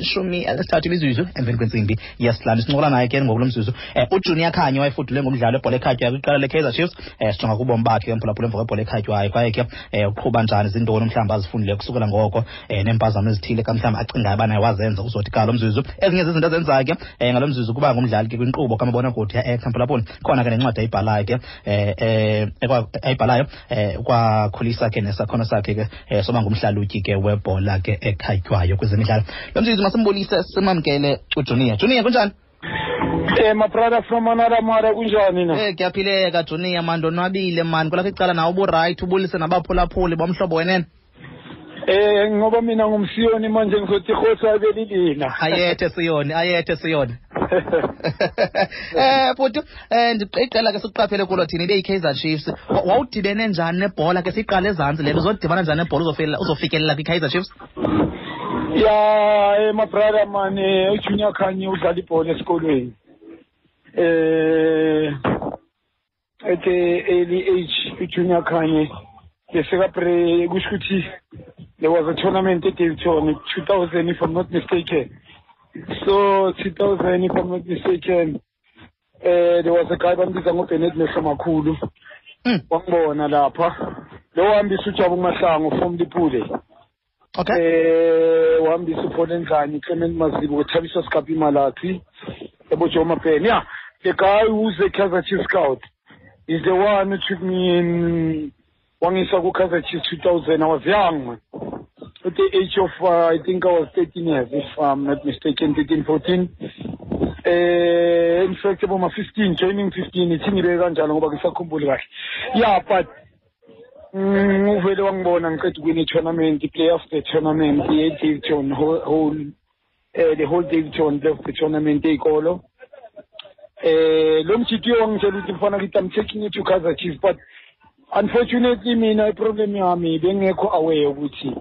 ishumi elisithathu imizuzu emveni kwentsimbi yesihlanu sincokola naye ke ngokulo mzuzu um ujunior khanye wayefudule ngomdlalo webhola ekhatywayo kwiqela lekaizer chiefs. Um sijonga kubomi bakhe emphulaphula mphulaphula emva kwebhola ekhatywayo. Kwaye ke um uqhuba njani zintoni mhlawumbi azifundileyo kusukela ngoko. Um neempazamo ezithile ka mhlawumbi acingayo ubana wazenza uzothi ka mzuzu. Ezinye zezinto azenzayo ke um ngalo mzuzu kuba ngumdlali ke kwinkqubo kamabonakude yaexa khona ke nencwadi ayibhalayo ke um ayibhalayo um ukwakhulisa ke nesakhono sakhe ke um soba ngumhlalutyi ke webhola ke ekhatywayo kwezemidlalo lo mzuzu masimbulise simamkele ujunia junia kunjani? Eh brother from another mother kunjani na? Eh kuyaphileka Junia man ndonwabile man. Kulapha icala nawe uburayithi ubulise nabaphulaphuli bomhlobo wenene Eh ngoba mina ngumsiyoni manje ngizothi khosi abelilina. ayethe siyoni ayethe siyoni. Eh futhi eh ndiqela ke sikuqaphele kulo thina ibe yi-Kaizer Chiefs. Wa- wawudibene njani nebhola ke siqale ezantsi le uzodibana njani nebhola uzofikelela uzofikelela kwi-Kaizer Chiefs Ya man eh uJunior Khanyi udlala ibhola esikolweni. Eh at early age uJunior Khanyi beseka pre kusho ukuthi there was a tournament at Dayton 2000 if I'm not mistaken. So 2000 if I'm not mistaken eh there was a guy bambiza ngoBennett Mehlo makhulu. Mm. wangibona lapha lo hambisa ujabu mahlango from lipule okay. Eh wahambisa uphole ndlani Clement Mazibu uthabisa Sikapi Malathi yabo Joma Pen yeah the guy who's a Kaizer Chiefs scout. Is the one who took me in wangisa ku Kaizer Chiefs 2000 I was young man. At the age of uh, I think I was 13 years if I'm not mistaken 13 14 eh in fact about 15 joining 15 ithi ngibe kanjalo ngoba ngisakhumbuli kahle. Yeah but uvele wangibona ngiqeda ukwina i-tournament i-play of the tournament ye-Daveyton whole, whole eh the whole Daveyton play of the tournament ey'kolo. Eh lo mjitiyo wangitshela ukuthi mfana kithi I'm taking you to Kaizer Chiefs but unfortunately mina i-problem yami bengekho aware ukuthi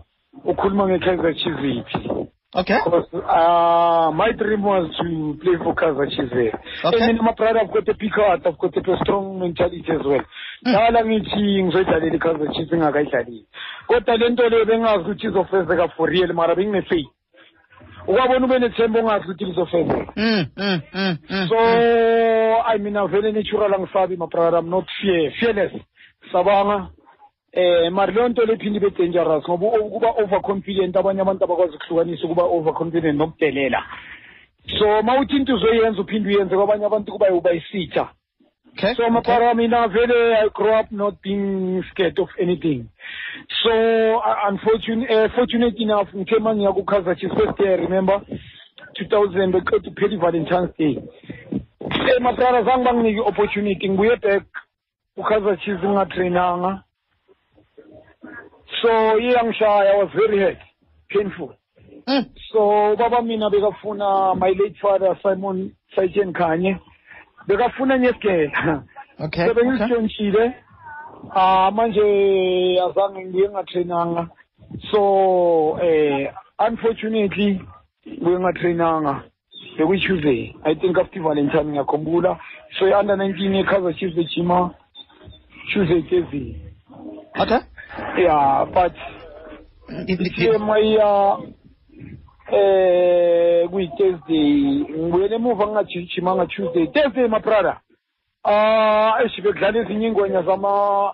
ukhuluma nge-Kaizer Chiefs iphi okay because uh, my dream was to play for Kaizer Chiefs there. Okay. And then my brother, I've got a big heart, I've got a strong mentality as well. Dala ngithi ngizoyidlalela i-Kaizer Chiefs ngingakayidlalile. Kodwa le nto leyo bengazi ukuthi izofezeka for real mara bengine-faith. Ukwabona ube nethemba ongazi ukuthi lizofezeka. mm mm mm mm So I mean vele natural angisabi my brother I'm not fear fearless. Sabanga eh mara leyo nto lephinde ibe dangerous ngoba u- ukuba overconfident abanye abantu abakwazi ukuhlukanisa ukuba overconfident nokudelela. So mawuthi into uzoyenza uphinde uyenze kwabanye abantu kuba uba isitha. okay So mapara mina vele I grew up not being scared of anything. So uh, unfortunate uh, fortunate enough ngithe mangiya ku Kaizer Chiefs first year remember 2000 beqeda uphela Valentine's Day. Eh mapara zange banginike opportunity ngibuye back ku Kaizer Chiefs ngingatrainanga. So iyangishaya I was very hurt painful. mm So baba mina bekafuna my late father Simon Saitjen Khanye bekafuna nyesigela. okay Sebe okay. Ah manje azange ngiye ngatrainanga. So eh unfortunately ngiye ngatrainanga. Bekuyi Tuesday. I think after Valentine ngiyakhumbula. So under 19 eKaizer Chiefs bejima Tuesday Thursday. okay Yeah, but Ndi- ndi- ndi- siyemaya eh kuyi Thursday ngibuyele emuva ngingajima nga Tuesday Thursday my brother. Ah esibe kudlala ezinye ingwenya zama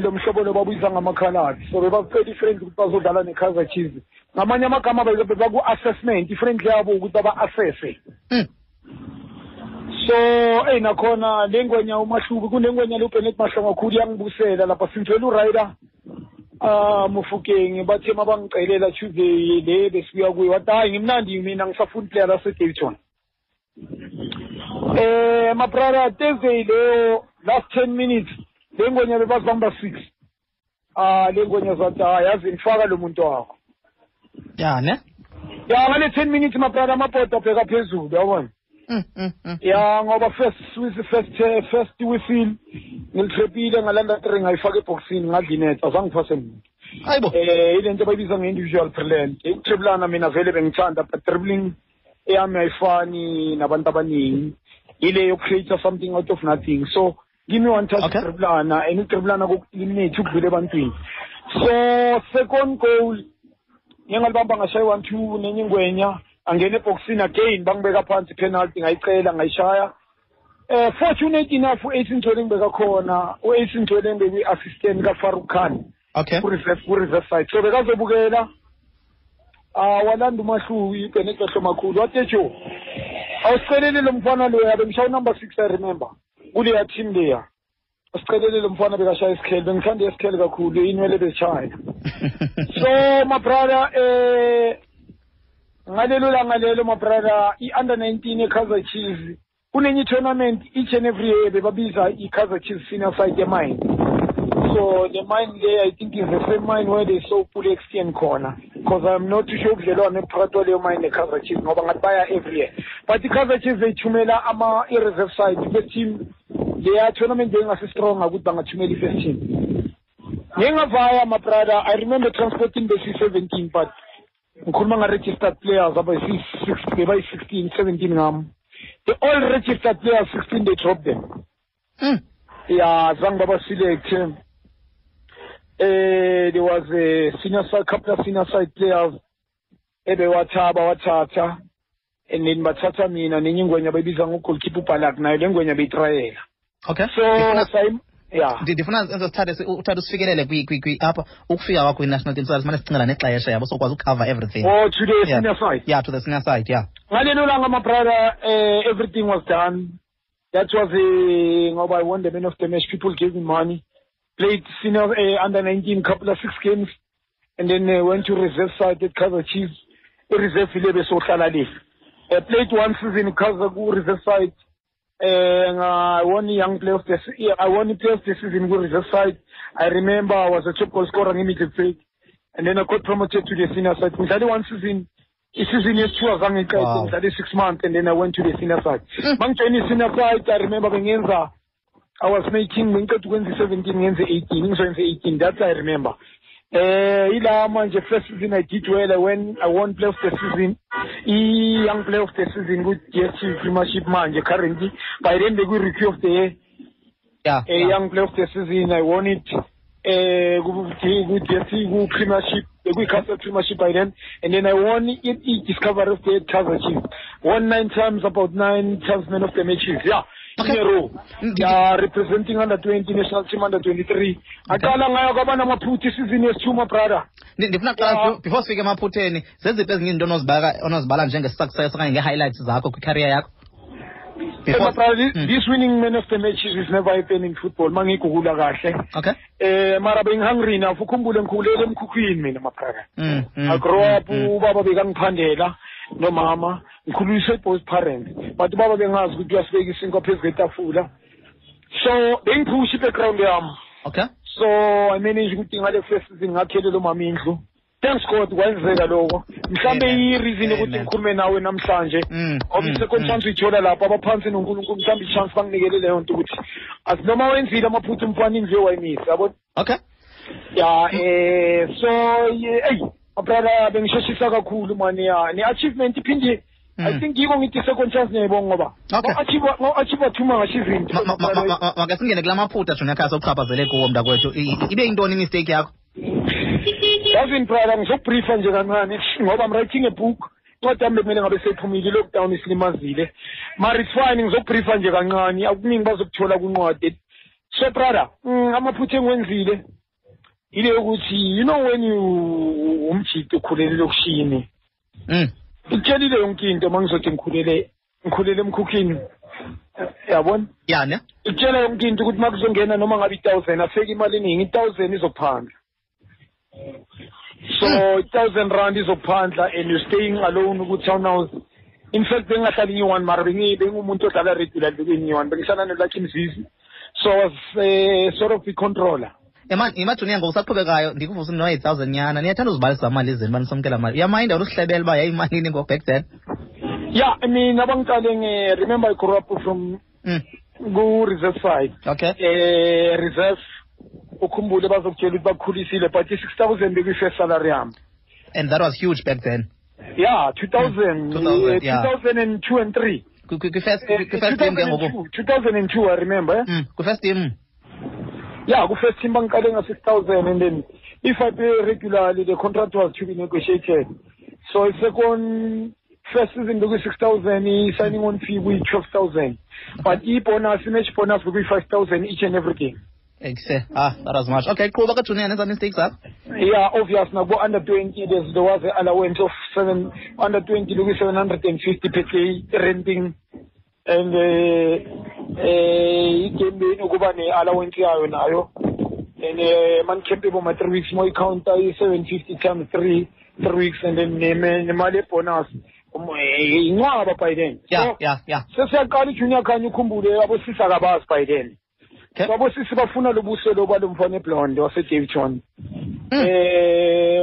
lo mhlobo lo babuyiza ngamakhaladi. So bebacela ifriend ukuthi bazodlala neKaizer Chiefs. Ngamanye amagama bebaku assessment ifriend yabo ukuthi aba assesse mm so hey nakhona lengwenya umahluko kunengwenya loBennett Mahlongo khulu yangibusela lapha. Singithola urider ah mufukeng bathe mabangicelela Tuesday le besibuya kuyo wathi hayi ngimnandi mina ngisafuna player lase Dayton eh my brother Thursday leyo last 10 minutes lengwenya bebazibamba 6 ah lengwenya zathi hayi yazi ngifaka lo muntu wakho. Ya ne ya ngale 10 minutes my brother amabhoda abheka phezulu yabona mm mm mm ya ngoba first first uh, first whistle ngilitrepile ngalanda three ngayifaka eboxini ngadlinetha azange ngifase muntu hayibo eh ile nto bayibiza nge-individual brilliant. Ukutriblana mina vele bengithanda but dribbling eyami ayifani nabantu abaningi. Ile yokucreate something out of nothing. So me one touch Okay. ukudriblana and ukudriblana koku-eliminate ukudlula ebantwini. So second goal ngike ngalibamba ngashaye one two nenye ingwenya angena ebhokisini again bangibeka phansi penalty ngayicela ngayishaya. Eh fortunate enough u-eighteen Ntwele ngibeka khona u-eighteen Ntwele ngekwi-assistant kafaruk khan. Okay. Ku-reserve side. So bekazobukela ah walanda umahluki ibhenexehlo makhulu. Watejo awusicelele lo mfana loya bengishaya unumber six i remember. Kuleya team leya asicelele lo mfana bekashaya isikhele bengithanda isikhele kakhulu inwele beshaya. So my brother eh ngalelo langa lelo my brother i-under 19 e-kaizer chiefs kunenye i-tournament each and every year bebabiza i-kaizer chiefs senior side emine so the mine there i think is the same mine where they saw pule extend khona because i'm not too sure ubudlelwane phakathi kwaleyo mine ne-kaizer chiefs ngoba ngathi baya every year. But i-kaizer chiefs beyithumela ama i-reserve side i-first team. Leya tournament beyingasi-strong ukuthi bangathumela i-first team. Ngingavaya my brother i remember transporting besi-seventeen but ngikhuluma nga-registered players abayi-six bebayi-sixteen seventeen ngam. The all registered players sixteen they dropped them. Mm. ya zange baba-selecte eh there was a senior side couple of senior side players ebewathaba wathatha and then bathatha mina nenye ingwenya beyibiza ngogolkeeper ubhalak nayo le ngwenya beyitrayela. Okay. So Ndifuna- sayim ya Ndi- ndifuna enze sithathe si- uthathe usifikelele apha ukufika kwakho kwi-national team sifane sicingela nexesha yabo sokwazi ucover everything. Oh to the Yeah. senior side. Yeah to the senior side yeah. Ngalelo langa my brother. Uh, everything was done. That was a ngoba i won the man of the match. People gave me money. Played senior uh, under 19 couple of six games. And then uh, went to reserve side at Kaizer Chiefs. I-reserve ile besohlala le. Uh, played one season Kaizer ku-reserve side uh, I won young player of the yeah, I won the player of the season ku-reserve side. I remember I was a top goal scorer nge-midfield and then I got promoted to the senior side. Ngidlale one season isizini yesithiwa Wow. zangiqede ngidlale six months and then I went to the senior side. Mangijoyina i-senior side I remember bengenza I was making bengiqeda ukwenza i-seventeen ngenze eighteen ngizoyenze eighteen. That I remember eh ila manje first season I did well I won I won play of the season. I-young play of the season ku-DStv Premiership manje currently. By then bekwi-rookie of the year. Yeah, yeah. young player of the season I won it. Eh ku-DStv ku-Premiership kwi-Castle Premiership by then. And then I won it i-Discovery of the year won nine times about nine times man of the matches. Yeah. Okay. in a row Mm, yeah representing under 20 national team under 23 aqala ngayo kwaba namaphutha isizini yesithuma brother. Ndi- ndifuna Yeah. kuqala before sifike emaphutheni zeziphi ezinye izinto onozibala onozibala njenge-success okanye nge-highlights zakho kwicareer yakho? Hey, my brother, this, Mm. this winning man of the matches is never happened in football mangigugula kahle. Okay. Eh mara bengihungry enough ukhumbule ngikhulele emkhukhwini mina my brother. Mm, mm, I grew up mm, mm. ubaba bekangiphandela. Nomama ngikhuliswe both parents. But ubaba bengazi ukuthi uyasibeka isinkwa phezu kwetafula. So bengiphusha i-background yami. Okay. So i manage ukuthi ngale first season ngakhelele umama indlu. Thanks god kwenzeka lokho. Mhlambe i-reason Amen. ngikhulume nawe namhlanje. Mm, i-second chance uyithola lapho abaphansi nonkulunkulu mhlawumbe i-chance banginikele leyo nto ukuthi asinoma wenzile amaphutha umfana indlu ewayimisa yabo? Okay. Ya eh so eyi. Mabrother bengisheshisa kakhulu mani ya. Ne-achievement iphinde i Mm. think yiko ngithi second chance ngiyayibonga ngoba. Okay. ngo-achieve thuma ngasho izinto Ma- ma- ma- ma- ma- make singene kula maphutha junior khaya sokuchaphazele kuwo mntakwethu. I- i- ibe yintoni imistake yakho? Yazini brother ngizokubriefa nje kancane. Ngoba i'm writing a book. Incwadi yami bekumele ngabe seyiphumile i-lockdown isilimazile. Mara it's fine ngizokubriefa nje kancane. Akuningi bazokuthola kunqwadi so brother mm, amaphutha engiwenzile. Ile yokuthi you know when you umjidi ukhulele lokushini mm. ngikutshelile yonke into uma ngizothi ngikhulele ngikhulele emkhukhini yabona? Ya ne? Ikutshela yonke into ukuthi uma kuzongena noma ngabe i-thousand afeke imali eningi i-thousand izokuphandla so i-thousand rand izokuphandla and you're staying alone ku-town house in fact bengingahlali ngiyi-one mara bengi- bengumuntu odlala regular bekuyi-one bengihlala nolakhi mzizi so I was uh, sort of i-controller Ema- imajuniya ngoku saqhubekayo ndikuvusa no eight thousand nyana. Niyathanda uzibalisa mali izini banisomkela mali. Uyamayinda unusihlebela uba yayimalini ngoku back then. Yeah mina bangiqale nge remember i grew up from mm. ku-reserve side okay. Eh reserve ukhumbule bazokutshela ukuthi bakukhulisile but i-six thousand bekuyi-first salary yami and that was huge back then. Yeah two thousand 2000, two yeah. thousand and two and three. Kwi- kwi- kwi-first Eh, kwi-first team ke ngoku. 2002 2002 i remember eh? mm. kwi-first team. Yeah ku-first team bangiqale nga-six thousand and then if I pay regularly, the contract was to be negotiated. So a second first season beku-six thousand i-signing on fee kuyi-twelve thousand. But i-bonus i-match bonus bekuyi-five thousand each and every game. Ekuse ah that was much. Okay qhuba kajunior nenza mistakes apha yeah obvious nakubo under 20 there's there was an allowance of seven under 20 look 750 per day renting. And uh, igame leni ukuba ne-allowance yayo nayo. And uh, manicampe boma three weeks. Mo i-counter i-750 times three three weeks and then nemali ebonus Um, eh, incwaba by then. Sesiyaqala ijunior khanye ukhumbule abosisi akabazi by then. So abosisi bafuna lobuso loba lo mfana eblonde wasedavitron Mm. eh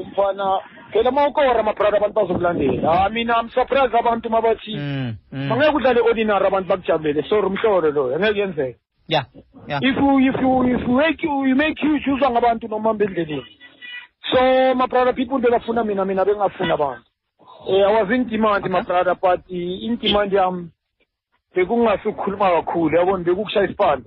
umfana phela mawukora amabrada abantu bazokulandela. Ah mina am surprise abantu mabathi Mm, mm. angeke udlale ordinary abantu bakujabulele. Sorry umhlolo loyo angeke yenzeke. Yeah yeah if you if you if you make you, you make huge uzwa ngabantu noma endleleni so my brother people bebafuna mina mina bengafuna abantu. Eh I was in demand Okay. brother but in demand yami bekungasukhuluma kakhulu yabona bekukushaya isipani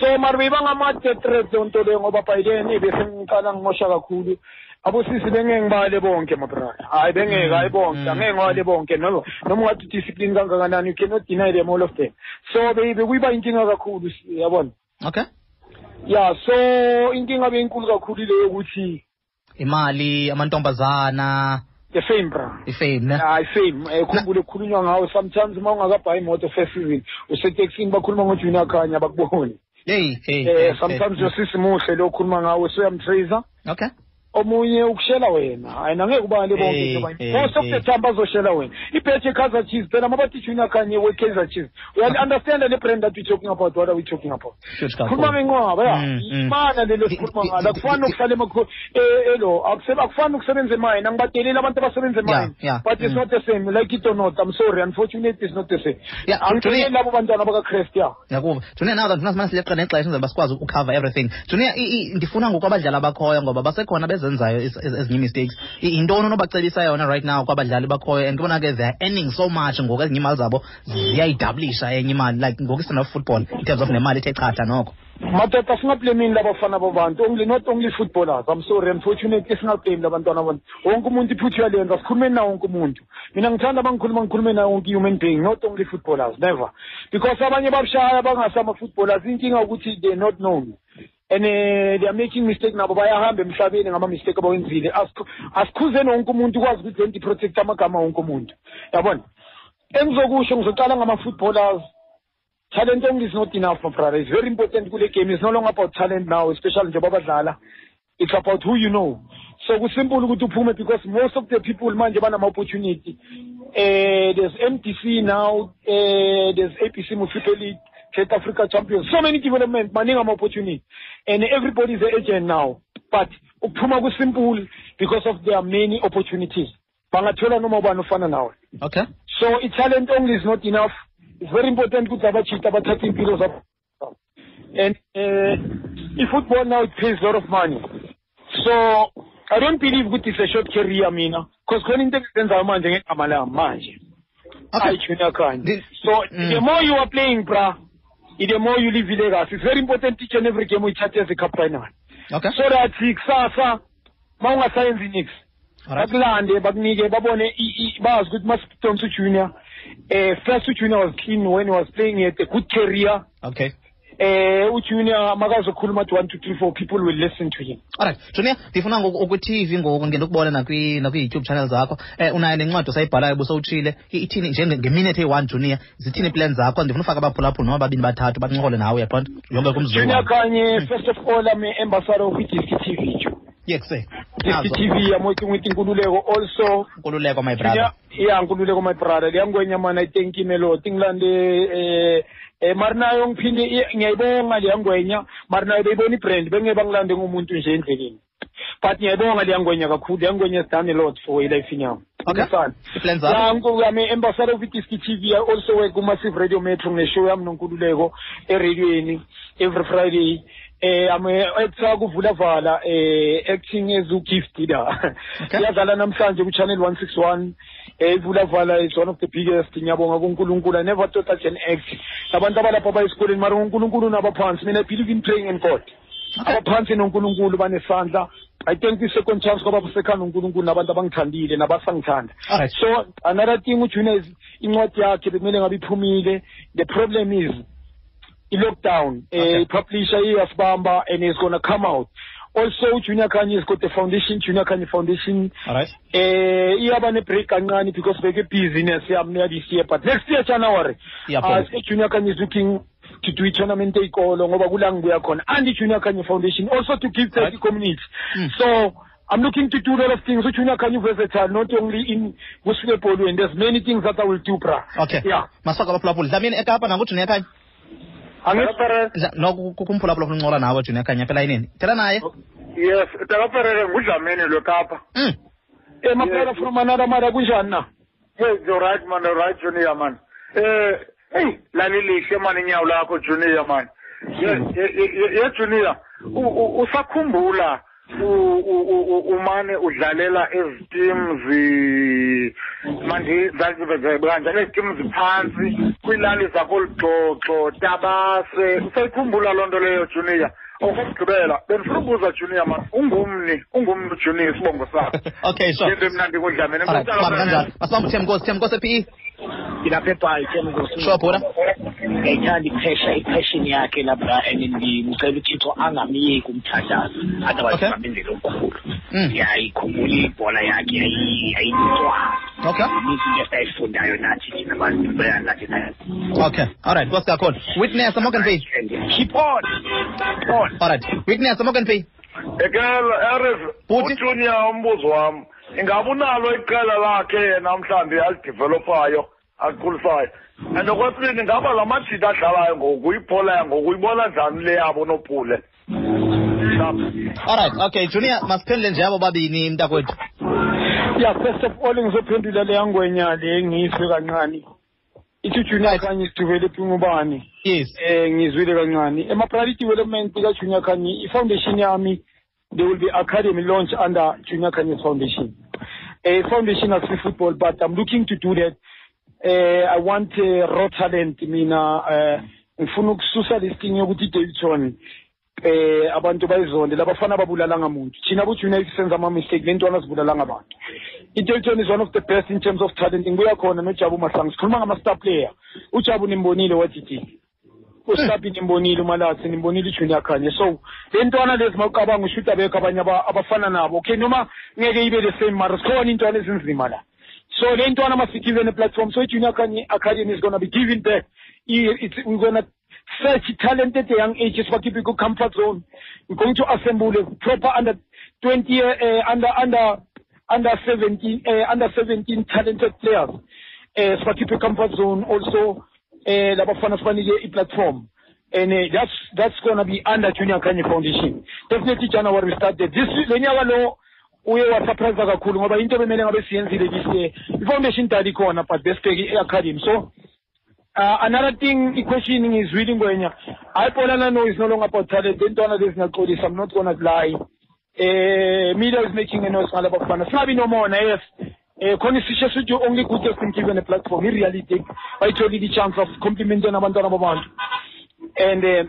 so mari beyibangama-death threats yonto leyo ngoba by then bese ngiqala ngimosha kakhulu. Abosisi bengeke ngibale bonke my brother hayi bengeke hayi bonke. Mm, angeke ngibale bonke. Noma noma ungathi udiscipline kangakanani you cannot deny them all of them. So be- bekuyiba inkinga kakhulu yabona? Okay. Ya so inkinga beyinkulu kakhulu ile yokuthi imali amantombazana. The fame bra ifame hayi fame eh khumbule kukhulunywa ngawo. Sometimes uma ungakabhayi imoto first season useteksini bakhuluma ngojunior khanya bakuboni hey hey eh sometimes hey. yosisi muhle lo khuluma ngawo soyamtracer okay. Omunye ukushela wena. Hayi nangeke ubale bonke Hey, njengoba hey, most of the hey. time bazoshela wena. Ibhethe Kaizer Chiefs phela mabathi junior kanye we Kaizer Chiefs. We understand le brand that we talking about what are we talking about? Khuluma ngenqwaba ya. Mm, mm. imana lelo sikhuluma ngalo. Akufani nokuhlala elo akufani ukusebenza emayini angibadeleli abantu abasebenza emayini but it's mm. not the same. Like it or not i'm sorry. Unfortunately it's not the same. Angiceleli labo bantwana bakaChrist ya. Yakuba. Junior now that ndifuna simane sileqa nexesha enzela basikwazi ukukhava everything. Junior ndifuna ngoku abadlali abakhoyo ngoba basekhona is- ezinye mistakes yintoni onobacebisa yona right now kwabadlali bakhoyo? And kubona ke they're earning so much ngoku ezinye imali zabo ziyayidablisha enye imali. Like ngoku i-stand of football in terms of nemali ethe chatha noko. Madoda singablamini labafana babantu. Only not only footballers. I'm sorry unfortunately singablame labantwana abantu wonke umuntu iphuthu uyalenza. Sikhulume nawo wonke umuntu. Mina ngithanda bangikhuluma ngikhulume nawo wonke human being not only footballers never. Because abanye babushaya bangasama-footballers inkinga ukuthi they're not known and uh, they are making mistake nabo bayahamba emhlabeni ngama-mistake abawenzile Asikhu- asikhuzeni wonke umuntu ukwazi ukuthi don't protect amagama wonke umuntu. Yabona? Engizokusho ngizocala ngama-footballers. Talent only is not enough my brother. It's very important kule game. It's no longer about talent now especially njengoba badlala. It's about who you know. So kusimple ukuthi uphume because most of the people manje banama-opportunity. Uh, there's mdc now. Uh, there's apc musipe league. South africa champions. So many development maningi ama-opportunity and everybody is an agent now. But ukuphuma kusimple because of there are many opportunities. Bangathola noma ubani ofana nawe. Okay. So i-talent only is not enough. It's very important ukuthi abachita bathathe impilo zabo. And uh, i-football now it pays a lot of money. So i don't believe ukuthi it's a short career mina. Because khona into engizenzayo manje ngegama lami manje. Okay. Hayi junior kanye This- so Mm. the more you are playing bra the more you live ilegacy it's very important each and every game uyithathe as a cup final. Okay. So that kusasa ma ungasayenzi nix Alright. bakulande bakunike babone i- i- bazi ukuthi masidonsa ujunior eh first ujunior was clean when he was playing at a good career. Okay. Eh ujunior makazokhuluma athi one two three four people will listen to him. Alright junior ndifuna ukwi-tv ngoku nakwi- nakwi-youtube channel zakho. Um unayo nencwadi osayibhalayo busowutshile ithini nje ngeminute eyi-one junior zithini iiplani zakho? Ndifuna ufaka abaphulaphula noma babini bathathu bancokole nawe uyaqonda yonke kumzjunior junior kanye first of all i'm a ambassador of i-disc tv jo yekuse disc tv i'm working with inkululeko also. Nkululeko my brother. ya nkululeko my brother. Liyangwenyamana itenkimelo ngilande eh eh mari nayo ngiphinde ngiyayibonga liyangwenya mari nayo beyibona ibrand bengeke bangilande ngumuntu nje endleleni but ngiyayibonga liyangwenya kakhulu liyangwenya has done a lot for elifini yami Okay. Understand? iiplani zakho Ya, nku- I'm a ambassador of iDisc TV. I also work ku-Massive Radio Metro nge-show yami noNkululeko eradiweni every Friday. Eh I'm a actor kuvula vala eh acting as ugift. Okay. Iyadlala namhlanje ku channel 161. Eh ivula vala is one of the biggest ngiyabonga kuNkulunkulu. I never thought I can act. Abantu abalapha bayesikoleni mara uNkulunkulu nabaphansi. Mina I believe in praying in God. Abaphansi nonkulunkulu banesandla i thank you second chance ngoba busekhanda unkulunkulu nabantu abangithandile nabasangithanda so another thing ujunior is incwadi yakhe bekumele ngabe iphumile the problem is i-lockdown Okay. eh publisher iyasibamba and it's gonna come out. Also junior kanye has got the foundation junior kanye foundation. Alright eh iyaba ne-break kancane because beke business yami ya this year but next year january Iyaphola. uh, junior kanye is looking to do i-tournament eyikolo ngoba kula ngibuya khona and i-junior kanye foundation also to give back Right. the community Mm. so i'm looking to do a lot of things. Ujunior kanye versatile not only in kusile ebholweni there's many things that i will do bra okay. Yeah. Masaka abaphulaphuli dlamini ekapa nangujunior khanya Angithi- nokumphulaphula uncola nawe junior khanya phela yinini thetha naye? Yes takaperere ngudlamini lwekapa Mm. eh maphela from another mother kunjani na? Yes you're right man you're right junior man. Eh hey lalilihle man inyawo lakho junior man. Ye ye- ye- ye junior u- u- usakhumbula u- u- u- u- umane udlalela ezi team zi mandi kanjani ezi team ziphansi kwiilali zakolugxoxo tabase. Usayikhumbula loo nto leyo junior? Okokugqibela bendifuna ubuza junior man ungumni ungumni junior isibongo sakho. Okay sure. Into emnandi kudlamini alright bamba kanjalo. masibambe uthemkosi themkosi ephi Inapepa shobora ngiyayithanda iphesha i-passion yakhe lapha and ngicela uthixo angamyeki umthandazo. Otherwise ungamenzela okukhulu ngiyayikhumbula mm. ibhola yakhe ayiyintwanga into esiyayifundayo nathi thina bantu nathi okay. All right. What's nkosi kakhulu witness amorgan pay keep on. All right. Witness amorgan pay ekela erif ujunia umbuzo wami. Ingabe unalo iqela lakhe yena mhlawumbi alidevelopayo alikhulisayo and okwesibini ngaba la majidi adlalayo ngoku ibhola yangoku uyibona njani le yabo nopule alright okay junior masiphendule nje abo babini mntakwethu. Yeah first of all ngizophendula le yangwenya le ngiyizwe kancane. Ithi junior Right. kanye sideveloping ubani. Yes. Eh ngizwile kancane. Ema-priority development ka-junior kanye i-foundation yami there will be academy launch under junior kanye's foundation. A foundation as football but i'm looking to do that. Eh i want uh, raw talent mina eh ngifuna ukususa listing yokuthi i-davidson eh abantu bayizonde labafana babulalanga muntu. Thina bujunior senza ama-mistake le ntwana zibulalanga abantu. I-davidson is one of the best in terms of talent. Ngibuya khona nojabu mahlangu sikhuluma ngama-star player. Ujabu nimbonile wathi nimbonile nimbonile ijunior khanye. So le ntwana lezi mawucabanga ushuta bekho abanye aba- abafana nabo okay noma ngeke ibe the same mara zikhona ezinzima la. So le ntwana masigive ne-platform so academy is gonna be giving back we're gonna search talent at a young age sibakhiphe ku-comfort zone. We're going to assemble a proper under 20 uh, under under under 17 uh, under 17 talented players eh sibakhiphe comfort zone. Also eh labafana sibanike i-platform. And uh, that's that's gonna be under junior kanye foundation. Definitely january we started this le nyaka lo uye wasurprise kakhulu ngoba into bemele ngabe siyenzile this year i-foundation dali khona but besibheke i-academy. So uh, another thing i-question ngizwile ngwenya. Hayi bolana no is no longer about talent. Intwana lezi ngaxolisa i'm not gonna lie. Eh media is making a noise ngalaba bafana singabi nomona yes. eh khona isisho sithi only good has given a platform. I reality bayitholile i-chance of complimenting abantwana babantu. And uh,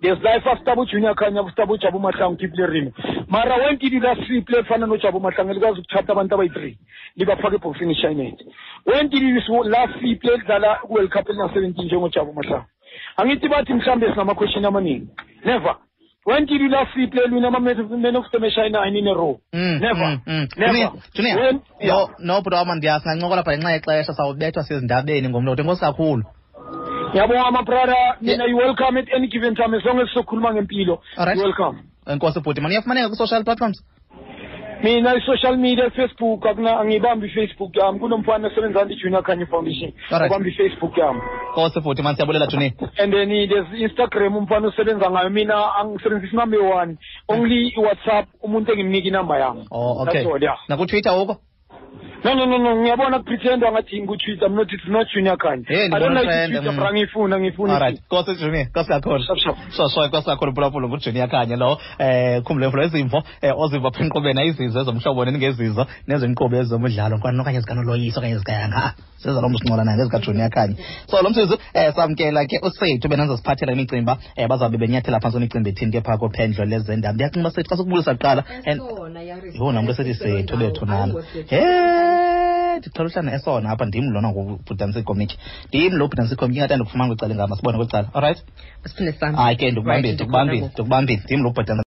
there's life after junior khanya after jabu mahlangu keep learning mara when did last three play fana nojabu mahlangu? Likwazi ukuthatha abantu abayi-three libafake ebhokisini ishinet last three play kudlala ku-world cup elina-seventeen njengojabu mahlangu? Angithi bathi mhlawumbe sinama-question amaningi. Never when did you last see play win ama-men of the match ayi-nine in a row Mm, never. mm, mm. never. Junior, Junior, When- yeah. no no bhuti wam ndiya singancokola pha ngenxa yexesha sawubethwa sezindabeni ngomloto enkosi kakhulu. Ngiyabonga mabrother mina you welcome at any given time. As long as sizokhuluma ngempilo Alright. you welcome. Enkosi bhuti mani iyafumaneka kwi-social platforms. Mina i-social media facebook akuna angibambi i-facebook yami kunomfana osebenzana i-junior kanye foundation. Alright. abambi i-facebook yami enkosi bhuti mani siyabulela junior and then there's instagram umfana osebenza ngayo mina angisebenzisi number one only i-whatsapp umuntu engimnika inamba yami oh That's okay all, yeah. nakutwitter ukho No, no, no, no. Ngiyabona kupretenda ngathi ngikuthwitha mina uthi not junior kanye. Hey, ngifuna ngifuna. Alright, junior, kosi kakhulu. So so kakhulu pulapulo ngujunior kanye lo um khumbule mfulo ezimvo eh, eh ozimva phenqobena izizo ezomhlobo neningezizo nezinqobo ezomdlalo kwani okanye zikanoloyiso okanye zikayanga. Siza lo msincola naye ngezika kanye. So lo msizi um eh, samkela ke usethu benanza siphathela imicimba eh bazabe benyathela phansi imicimba ethini ke phaa phendlo lezendaba. Ndiyacinga sethu xa sokubulisa kuqala. Yona yari. Yona sethu lethu nalo. Hey ndiqhela uhlana esona apha ndim lona ngubhudanisa ikomiki ndim lo bhudanisa ikomiki ingathi andikufumana kwicala ngama sibone kweli cala sihambe. hayi ke ndikubambile ndikubambile ndim lo bhudanisa